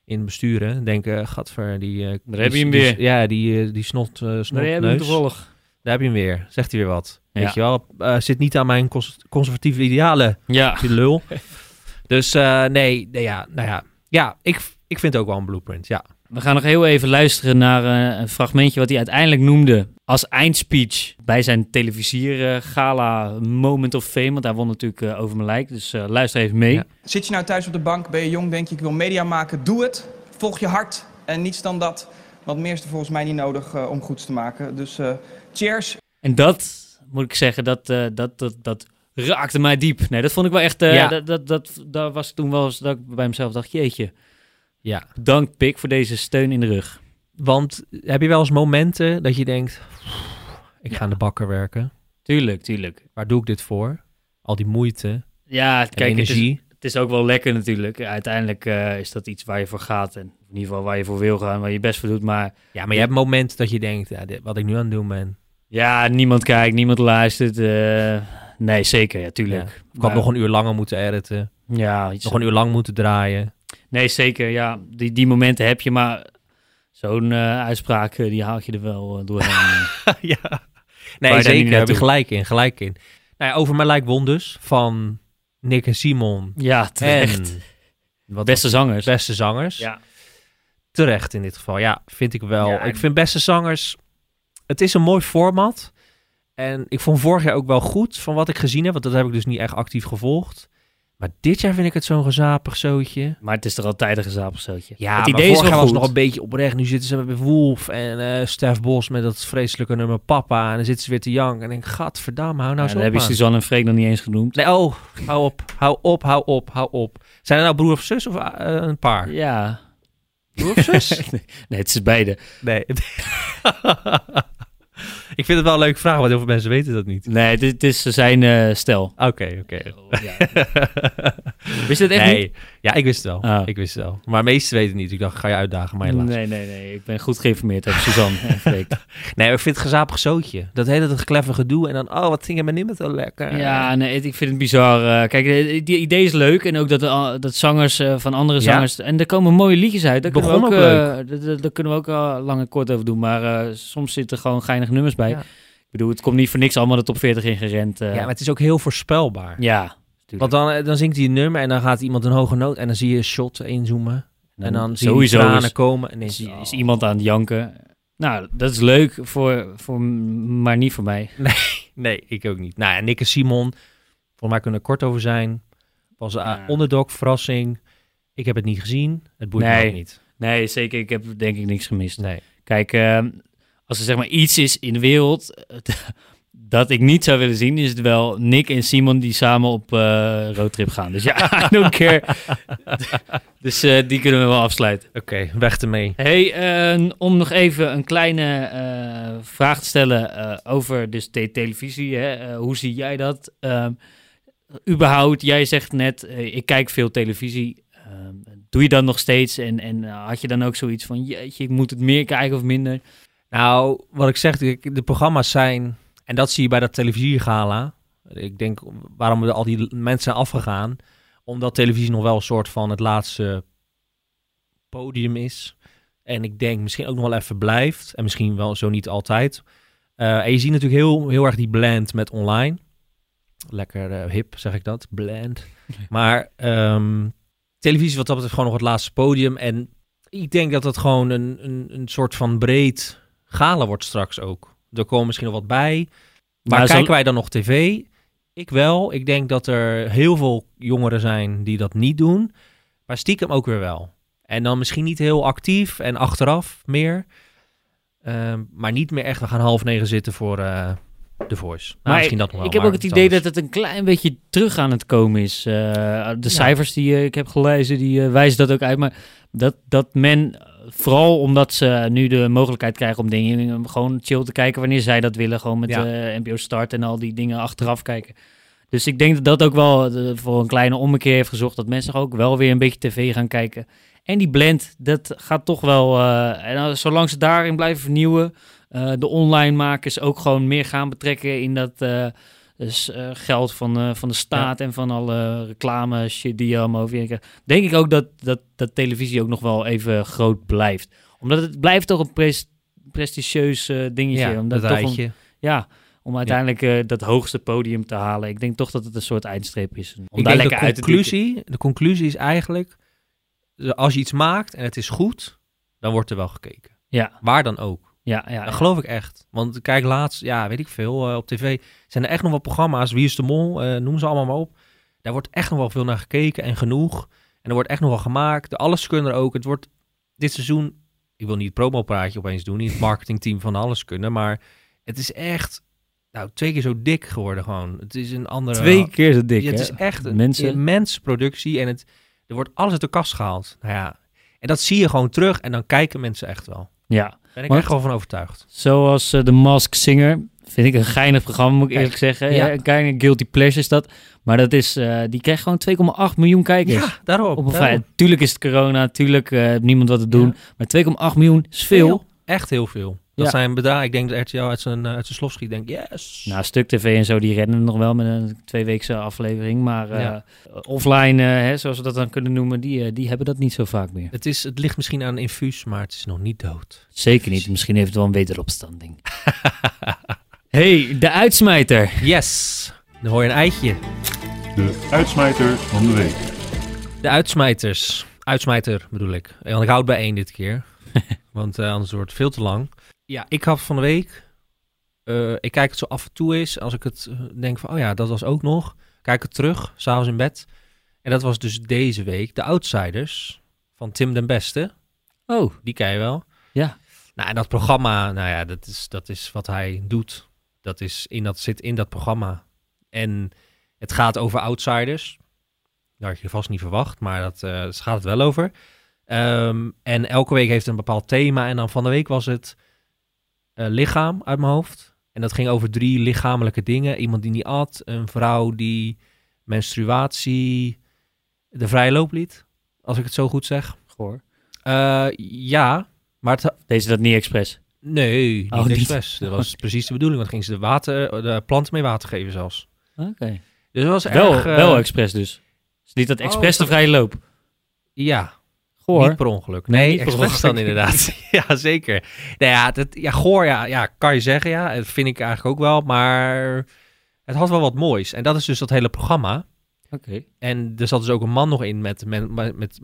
in besturen, denken, gadver, die... eh, Daar heb je hem die- weer. Ja, die, eh, die snot, eh Nee, heb je hem toevallig. Daar heb je hem weer. Zegt hij weer wat. Ja. Weet je wel, eh, zit niet aan mijn cons- conservatieve idealen, Ja, die lul. dus eh, nee, nee, ja, nou ja. Ja, ik, ik vind het ook wel een blueprint, ja. We gaan nog heel even luisteren naar eh, een fragmentje wat hij uiteindelijk noemde als eindspeech bij zijn televisier gala Moment of Fame. Want hij won natuurlijk eh, over mijn lijk, dus eh, luister even mee. Ja. Zit je nou thuis op de bank, ben je jong, denk je ik wil media maken, doe het. Volg je hart en niets dan dat. Want meer is er volgens mij niet nodig om goeds te maken. Dus cheers. En dat, moet ik zeggen, dat, dat, dat, dat raakte mij diep. Nee, dat vond ik wel echt... Ja. dat, dat, dat, daar was toen wel eens dat ik bij mezelf dacht, jeetje, Ja, bedankt Pik voor deze steun in de rug. want heb je wel eens momenten dat je denkt, ik ga aan de bakker werken. Tuurlijk, tuurlijk. Waar doe ik dit voor? Al die moeite Ja, kijk, het is, het is ook wel lekker natuurlijk. Uiteindelijk eh, is dat iets waar je voor gaat. En in ieder geval waar je voor wil gaan, waar je best voor doet. Maar Ja, maar je hebt momenten dat je denkt, ja, dit, wat ik nu aan het doen ben. ja, niemand kijkt, niemand luistert. eh, nee, zeker, ja, tuurlijk. Ja. Ik had nog een uur langer moeten editen. Ja, iets Nog een uur lang moeten draaien. Nee, zeker. Ja, die, die momenten heb je, maar zo'n eh, uitspraak, eh, die haal je er wel eh, doorheen. ja. Nee, zeker. Heb je gelijk in, gelijk in. Nou ja, over mijn lijk won dus. Van Nick en Simon. ja, terecht. Wat Beste zangers. beste zangers. Ja. Terecht in dit geval. Ja, vind ik wel. Ja, ik vind beste zangers... Het is een mooi format. En ik vond vorig jaar ook wel goed van wat ik gezien heb. Want dat heb ik dus niet echt actief gevolgd. Maar dit jaar vind ik het zo'n gezapig zootje. Maar het is toch altijd een gezapig zootje. Ja, het idee is vorig wel jaar was nog een beetje oprecht. Nu zitten ze met Wolf en eh Stef Bos met dat vreselijke nummer Papa. En dan zitten ze weer te janken. En ik denk, gadverdamme, hou nou Ja, zo dan heb op, je. Suzanne en Freek nog niet eens genoemd. Nee, oh, hou op, hou op, hou op, hou op. Zijn er nou broer of zus of eh, een paar? Ja. Broer of zus? nee, het is beide. nee. Ik vind het wel een leuke vraag, want heel veel mensen weten dat niet. Nee, dit is zijn eh stel. Oké, oké. Ja. Wist je het echt nee, niet? Ja, ik wist het wel. Ah. Ik wist het wel. Maar meesten weten het niet. Ik dacht, ga je uitdagen, maar helaas. Nee, nee, nee. Ik ben goed geïnformeerd over Suzanne en Freek. Nee, ik vind het gezapig zootje. Dat hele dat clever gedoe en dan, oh, wat ging er niet met zo lekker. Ja, nee, ik vind het bizar. eh, kijk, eh, die idee is leuk. En ook dat, eh, dat zangers van andere Ja. zangers... En er komen mooie liedjes uit. Daar kunnen we ook, Begon ook daar- kunnen we ook eh, lang en kort over doen. Maar soms zitten gewoon geinige nummers bij. Ja. Ik bedoel, het komt niet voor niks allemaal de top 40 in gerend. Ja, maar het is ook heel voorspelbaar. ja, Want dan, eh, dan zingt hij een nummer en dan gaat iemand een hoge noot en dan zie je een shot inzoomen. En dan zie je tranen is, komen. En is, is, oh. iemand aan het janken. Nou, dat is leuk, voor, voor, maar niet voor mij. Nee, ik ook niet. Nou ja, Nick en Simon, volgens mij kunnen we kort over zijn. Was een Ja. underdog, verrassing. Ik heb het niet gezien. Het boeit me Nee. ook niet. Nee, zeker. Ik heb denk ik niks gemist. Nee. Kijk, ehm, als er zeg maar iets is in de wereld dat ik niet zou willen zien, is het wel Nick en Simon die samen op eh roadtrip gaan. Dus ja, I don't care. dus eh, die kunnen we wel afsluiten. Oké, weg ermee. Hey, eh, om nog even een kleine eh, vraag te stellen eh, over dus de televisie. Hè? Hoe zie jij dat? Ehm, überhaupt, jij zegt net, ik kijk veel televisie. Ehm, doe je dat nog steeds? En, en had je dan ook zoiets van, jeetje, ik moet het meer kijken of minder? Nou, wat ik zeg, de programma's zijn... En dat zie je bij dat televisiegala. Ik denk, waarom er al die mensen zijn afgegaan. Omdat televisie nog wel een soort van het laatste podium is. En ik denk misschien ook nog wel even blijft. En misschien wel zo niet altijd. Eh, en je ziet natuurlijk heel, heel erg die blend met online. Lekker eh, hip, zeg ik dat. Blend. Maar ehm, televisie wat dat betreft gewoon nog het laatste podium. En ik denk dat het gewoon een, een, een soort van breed gala wordt straks ook. Er komen misschien nog wat bij. Maar zo- kijken wij dan nog tv? Ik wel. Ik denk dat er heel veel jongeren zijn die dat niet doen. Maar stiekem ook weer wel. En dan misschien niet heel actief en achteraf meer. Ehm, maar niet meer echt, we gaan half negen zitten voor eh The Voice. Nou, Maar misschien dat nog wel. ik heb ook het idee anders. dat het een klein beetje terug aan het komen is. Eh, de cijfers die eh, ik heb gelezen, die eh, wijzen dat ook uit. Maar dat, dat men, eh, vooral omdat ze nu de mogelijkheid krijgen om dingen gewoon chill te kijken wanneer zij dat willen. Gewoon met Ja. eh, NPO Start en al die dingen achteraf kijken. Dus ik denk dat dat ook wel eh, voor een kleine ommekeer heeft gezorgd. Dat mensen ook wel weer een beetje tv gaan kijken. En die blend, dat gaat toch wel... eh, en zolang ze daarin blijven vernieuwen... de online makers ook gewoon meer gaan betrekken in dat dus, eh, geld van, eh, van de staat en van alle reclame shit die je allemaal over je krijgt. Denk ik ook dat, dat, dat televisie ook nog wel even groot blijft. Omdat het blijft toch een pres- prestigieus eh, dingetje. ja, omdat dat toch een- ja, om uiteindelijk dat hoogste podium te halen. Ik denk toch dat het een soort eindstreep is. Om Ik daar lekker de uit te dikken. conclusie, de conclusie is eigenlijk, als je iets maakt en het is goed, dan wordt er wel gekeken. Ja, Waar dan ook. Ja, ja. Dat geloof ik echt. Want kijk, laatst, ja, weet ik veel, eh, op tv zijn er echt nog wel programma's. Wie is de mol? eh, noem ze allemaal maar op. Daar wordt echt nog wel veel naar gekeken en genoeg. En er wordt echt nog wel gemaakt. De alles kunnen er ook. Het wordt dit seizoen, ik wil niet het promopraatje opeens doen, niet het marketingteam van alles kunnen, maar het is echt, nou, twee keer zo dik geworden gewoon. Het is een andere... Twee keer zo dik, Ja, het hè? is echt een Mensen- immense productie en het, er wordt alles uit de kast gehaald. Nou ja, en dat zie je gewoon terug en dan kijken mensen echt wel. Ja, ben ik Want- echt wel van overtuigd. zoals eh, The Mask Singer. Vind ik een geinig programma, moet ik Kijk, eerlijk zeggen. ja. Een kleine guilty pleasure is dat. Maar dat is, eh, die krijgt gewoon 2,8 miljoen kijkers. Ja, daarop. Op een daarop. Tuurlijk is het corona, tuurlijk eh, heeft niemand wat te doen. Ja. Maar 2,8 miljoen is veel. Echt heel veel. Dat Ja. zijn bedragen. Ik denk dat RTL uit zijn, eh, uit zijn slof schiet. Denk, yes. Nou, Stuk TV en zo, die rennen nog wel met een tweeweekse aflevering. Maar eh, offline, eh, hè, zoals we dat dan kunnen noemen, die, die hebben dat niet zo vaak meer. het, is, het ligt misschien aan een infuus, maar het is nog niet dood. Zeker niet. Misschien heeft het wel een wederopstanding. hey, de uitsmijter. Yes. Dan hoor je een eitje. De uitsmijter van de week. De uitsmijters. Uitsmijter bedoel ik. Want ik houd bij één dit keer. Want eh, anders wordt het veel te lang. Ja, ik had van de week... eh, ik kijk het zo af en toe eens. Als ik het eh, denk van, oh ja, dat was ook nog. Kijk het terug, s'avonds in bed. En dat was dus deze week. De Outsiders van Tim den Beste. Oh, Die ken je wel. Ja. Nou, en dat programma, nou ja, dat is, dat is wat hij doet. Dat, is in, dat zit in dat programma. En het gaat over outsiders. Dat had je vast niet verwacht, maar dat eh, daar gaat het wel over. Ehm, en elke week heeft een bepaald thema. En dan van de week was het lichaam uit mijn hoofd. En dat ging over drie lichamelijke dingen. Iemand die niet at, een vrouw die menstruatie de vrije loop liet. Als ik het zo goed zeg. Goor. Eh, ja, maar het, Deze dat niet expres. nee, niet Oh, niet. expres. Dat was precies de bedoeling. Want gingen ze de, water, de planten mee water geven zelfs. Oké. Dus dat was Wel, erg... eh, wel expres dus. Is niet dat Oh, expres de vrije loop. Ja, Goor. Niet per ongeluk. Nee, Nee, per expres dan ongeluk. inderdaad. ja, zeker. Nou ja, dat, ja, goor, ja, ja, kan je zeggen, ja. Dat vind ik eigenlijk ook wel. Maar het had wel wat moois. En dat is dus dat hele programma. Oké. En er zat dus ook een man nog in met, met, met, met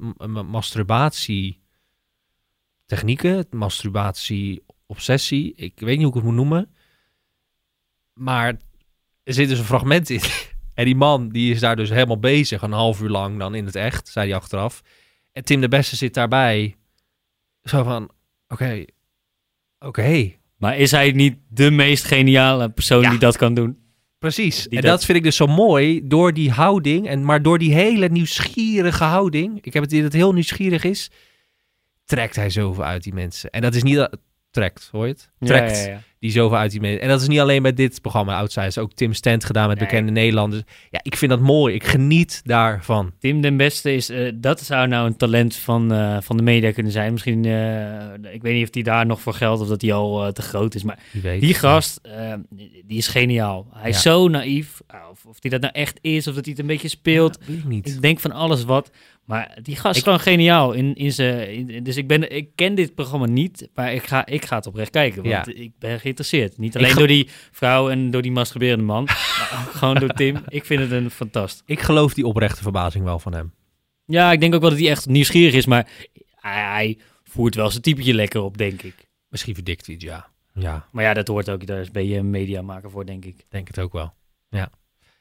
masturbatie technieken, masturbatie obsessie. Ik weet niet hoe ik het moet noemen. Maar er zit dus een fragment in. En die man die is daar dus helemaal bezig, een half uur lang dan in het echt, zei hij achteraf. En Tim de Beste zit daarbij. Zo van, oké, oké. Maar is hij niet de meest geniale persoon Ja. die dat kan doen? Precies. Die en dat- dat vind ik dus zo mooi door die houding. En, maar door die hele nieuwsgierige houding. Ik heb het idee dat het heel nieuwsgierig is. Trekt hij zoveel uit die mensen. En dat is niet. Trekt, hoor je het? Trekt ja, ja. Die zoveel uit die mensen. En dat is niet alleen met dit programma Outsiders. Ook Tim Stent gedaan met Nee. bekende Nederlanders. Ja, ik vind dat mooi. Ik geniet daarvan. Tim den Beste is, eh, dat zou nou een talent van, eh, van de media kunnen zijn. Misschien, eh, ik weet niet of die daar nog voor geldt of dat hij al te groot is. Maar weet. die gast, die is geniaal. Hij is zo naïef. Of, of hij dat nou echt is of dat hij het een beetje speelt. Ja, weet ik niet. Ik denk van alles wat. Maar die gast is gewoon geniaal. In, in zijn, dus ik, ben, ik ken dit programma niet, maar ik ga, ik ga het oprecht kijken. Want Ja. ik ben geïnteresseerd. Niet alleen door die vrouw en door die masturberende man, maar gewoon door Tim. Ik vind het een fantast. Ik geloof die oprechte verbazing wel van hem. Ja, ik denk ook wel dat hij echt nieuwsgierig is, maar hij, hij voert wel zijn typetje lekker op, denk ik. Misschien verdikt hij het, ja. Ja, Maar ja, dat hoort ook. Daar ben je een mediamaker voor, denk ik. denk het ook wel. Ja.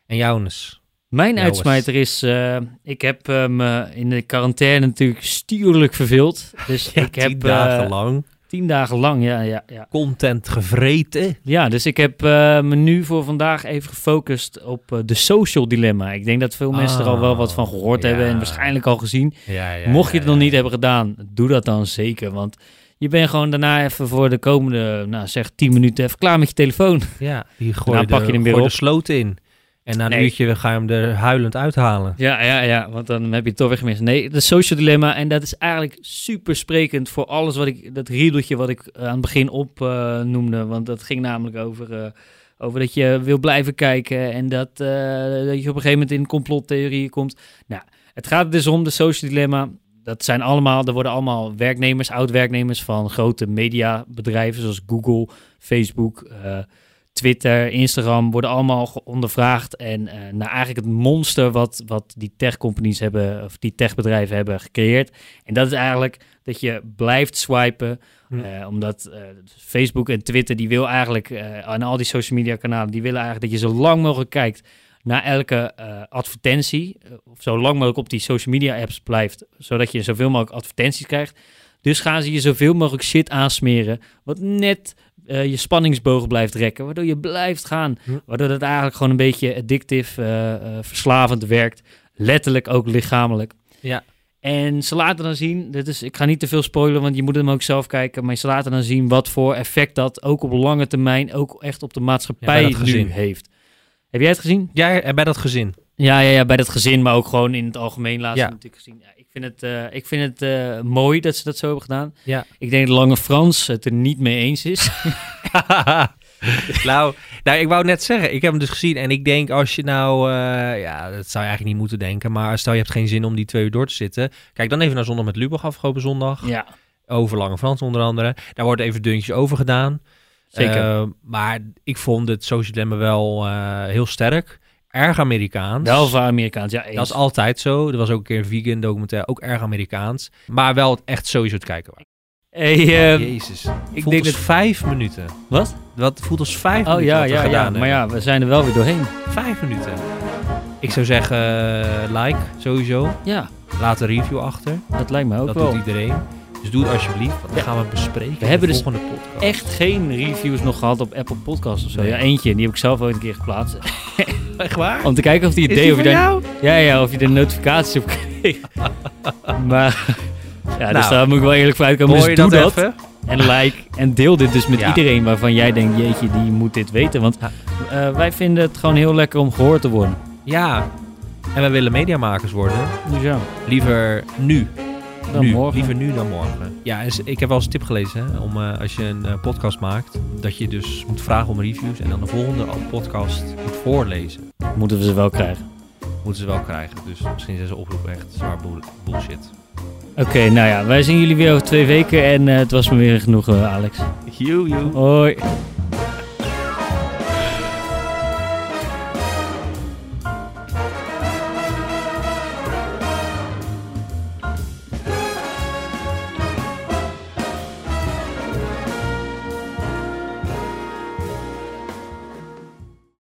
En Jonas? Mijn Ja, uitsmijter is, eh, ik heb eh, me in de quarantaine natuurlijk stierlijk verveeld. Dus Ja, ik heb tien dagen eh, lang tien dagen lang, ja, ja, ja. content gevreten. Ja, dus ik heb me nu voor vandaag even gefocust op de social dilemma. Ik denk dat veel mensen er al wel wat van gehoord Ah, hebben en waarschijnlijk al gezien. Ja, ja, Mocht je het nog niet hebben gedaan, doe dat dan zeker. Want je bent gewoon daarna even voor de komende, nou zeg 10 minuten even klaar met je telefoon. Ja, die gooi Nou, je, pak je hem weer gooi op. de sloot in. En na een Nee. uurtje ga je hem er huilend uithalen. Ja, ja, ja, want dan heb je het toch weer gemist. Nee, de social dilemma. En dat is eigenlijk super sprekend voor alles wat ik, dat riedeltje wat ik eh, aan het begin op eh, noemde. Want dat ging namelijk over, eh, over dat je wil blijven kijken en dat, dat je op een gegeven moment in complottheorieën komt. Nou, het gaat dus om de social dilemma. Dat zijn allemaal, er worden allemaal werknemers, oud-werknemers van grote mediabedrijven zoals Google, Facebook, Twitter, Instagram worden allemaal ondervraagd. En eh naar eigenlijk het monster wat, wat die tech-companies hebben, of die techbedrijven hebben gecreëerd. En dat is eigenlijk dat je blijft swipen. Hm. eh, omdat eh, Facebook en Twitter, die wil eigenlijk, en al die social media kanalen, die willen eigenlijk dat je zo lang mogelijk kijkt naar elke advertentie. of zo lang mogelijk op die social media apps blijft, zodat je zoveel mogelijk advertenties krijgt. Dus gaan ze je zoveel mogelijk shit aansmeren, wat net eh, je spanningsboog blijft rekken, waardoor je blijft gaan. Hm. Waardoor het eigenlijk gewoon een beetje addictief, eh, eh, verslavend werkt. Letterlijk ook lichamelijk. Ja. En ze laten dan zien, dit is, ik ga niet te veel spoilen, want je moet hem ook zelf kijken. Maar ze laten dan zien wat voor effect dat ook op lange termijn, ook echt op de Ja, maatschappij nu heeft. Heb jij het gezien? Jij en bij dat gezin. Ja, ja, ja, bij dat gezin, maar ook gewoon in het algemeen laatst Ja. natuurlijk gezien. Ja, ik vind het, eh, ik vind het eh, mooi dat ze dat zo hebben gedaan. Ja. Ik denk dat Lange Frans het er niet mee eens is. nou, nou, ik wou net zeggen, ik heb hem dus gezien. En ik denk als je nou, eh, ja, dat zou je eigenlijk niet moeten denken. Maar stel je hebt geen zin om die twee uur door te zitten. Kijk dan even naar Zondag met Lubach afgelopen zondag. ja, Over Lange Frans onder andere. Daar wordt even deuntjes over gedaan. zeker. Maar ik vond het social dilemma wel heel sterk. Erg Amerikaans. Wel Amerikaans, ja. Eens. Dat is altijd zo. Er was ook een keer een vegan documentaire, ook erg Amerikaans. Maar wel echt sowieso te kijken. waard. Hey, Oh, eh, Jezus. ik denk dat... vijf minuten. Wat? Dat voelt als vijf Oh minuten ja, we ja, ja. gedaan Maar ja, we zijn er wel weer doorheen. Vijf minuten. Ik zou zeggen, eh, like sowieso. Ja, Laat een review achter. dat lijkt me ook dat wel. doet iedereen. Dus doe het alsjeblieft. Want dan Ja. gaan we bespreken We hebben de dus volgende podcast. Echt geen reviews nog gehad op Apple Podcasts of zo. Nee. Ja, eentje. Die heb ik zelf ooit een keer geplaatst. Echt waar? Om te kijken of die het deed. Of je daar, ja, ja, of je de notificaties op kreeg. maar... Ja, dus Nou. daar moet ik wel eerlijk voor uitkomen. Dus doe dat en like. En deel dit dus met Ja. iedereen waarvan jij denkt, jeetje, die moet dit weten. Want eh, wij vinden het gewoon heel lekker om gehoord te worden. Ja. En wij willen mediamakers worden. Dus ja, Liever nu. Dan nu. morgen. Liever nu dan morgen. Ja, ik heb wel eens een tip gelezen. Hè, om eh, als je een eh, podcast maakt, dat je dus moet vragen om reviews. En dan de volgende podcast moet voorlezen. Moeten we ze wel krijgen. Moeten ze wel krijgen. Dus misschien zijn ze oproep echt zwaar bull- bullshit. Oké, nou ja, wij zien jullie weer over twee weken. En eh, het was me weer genoeg, Alex. You, you. Hoi.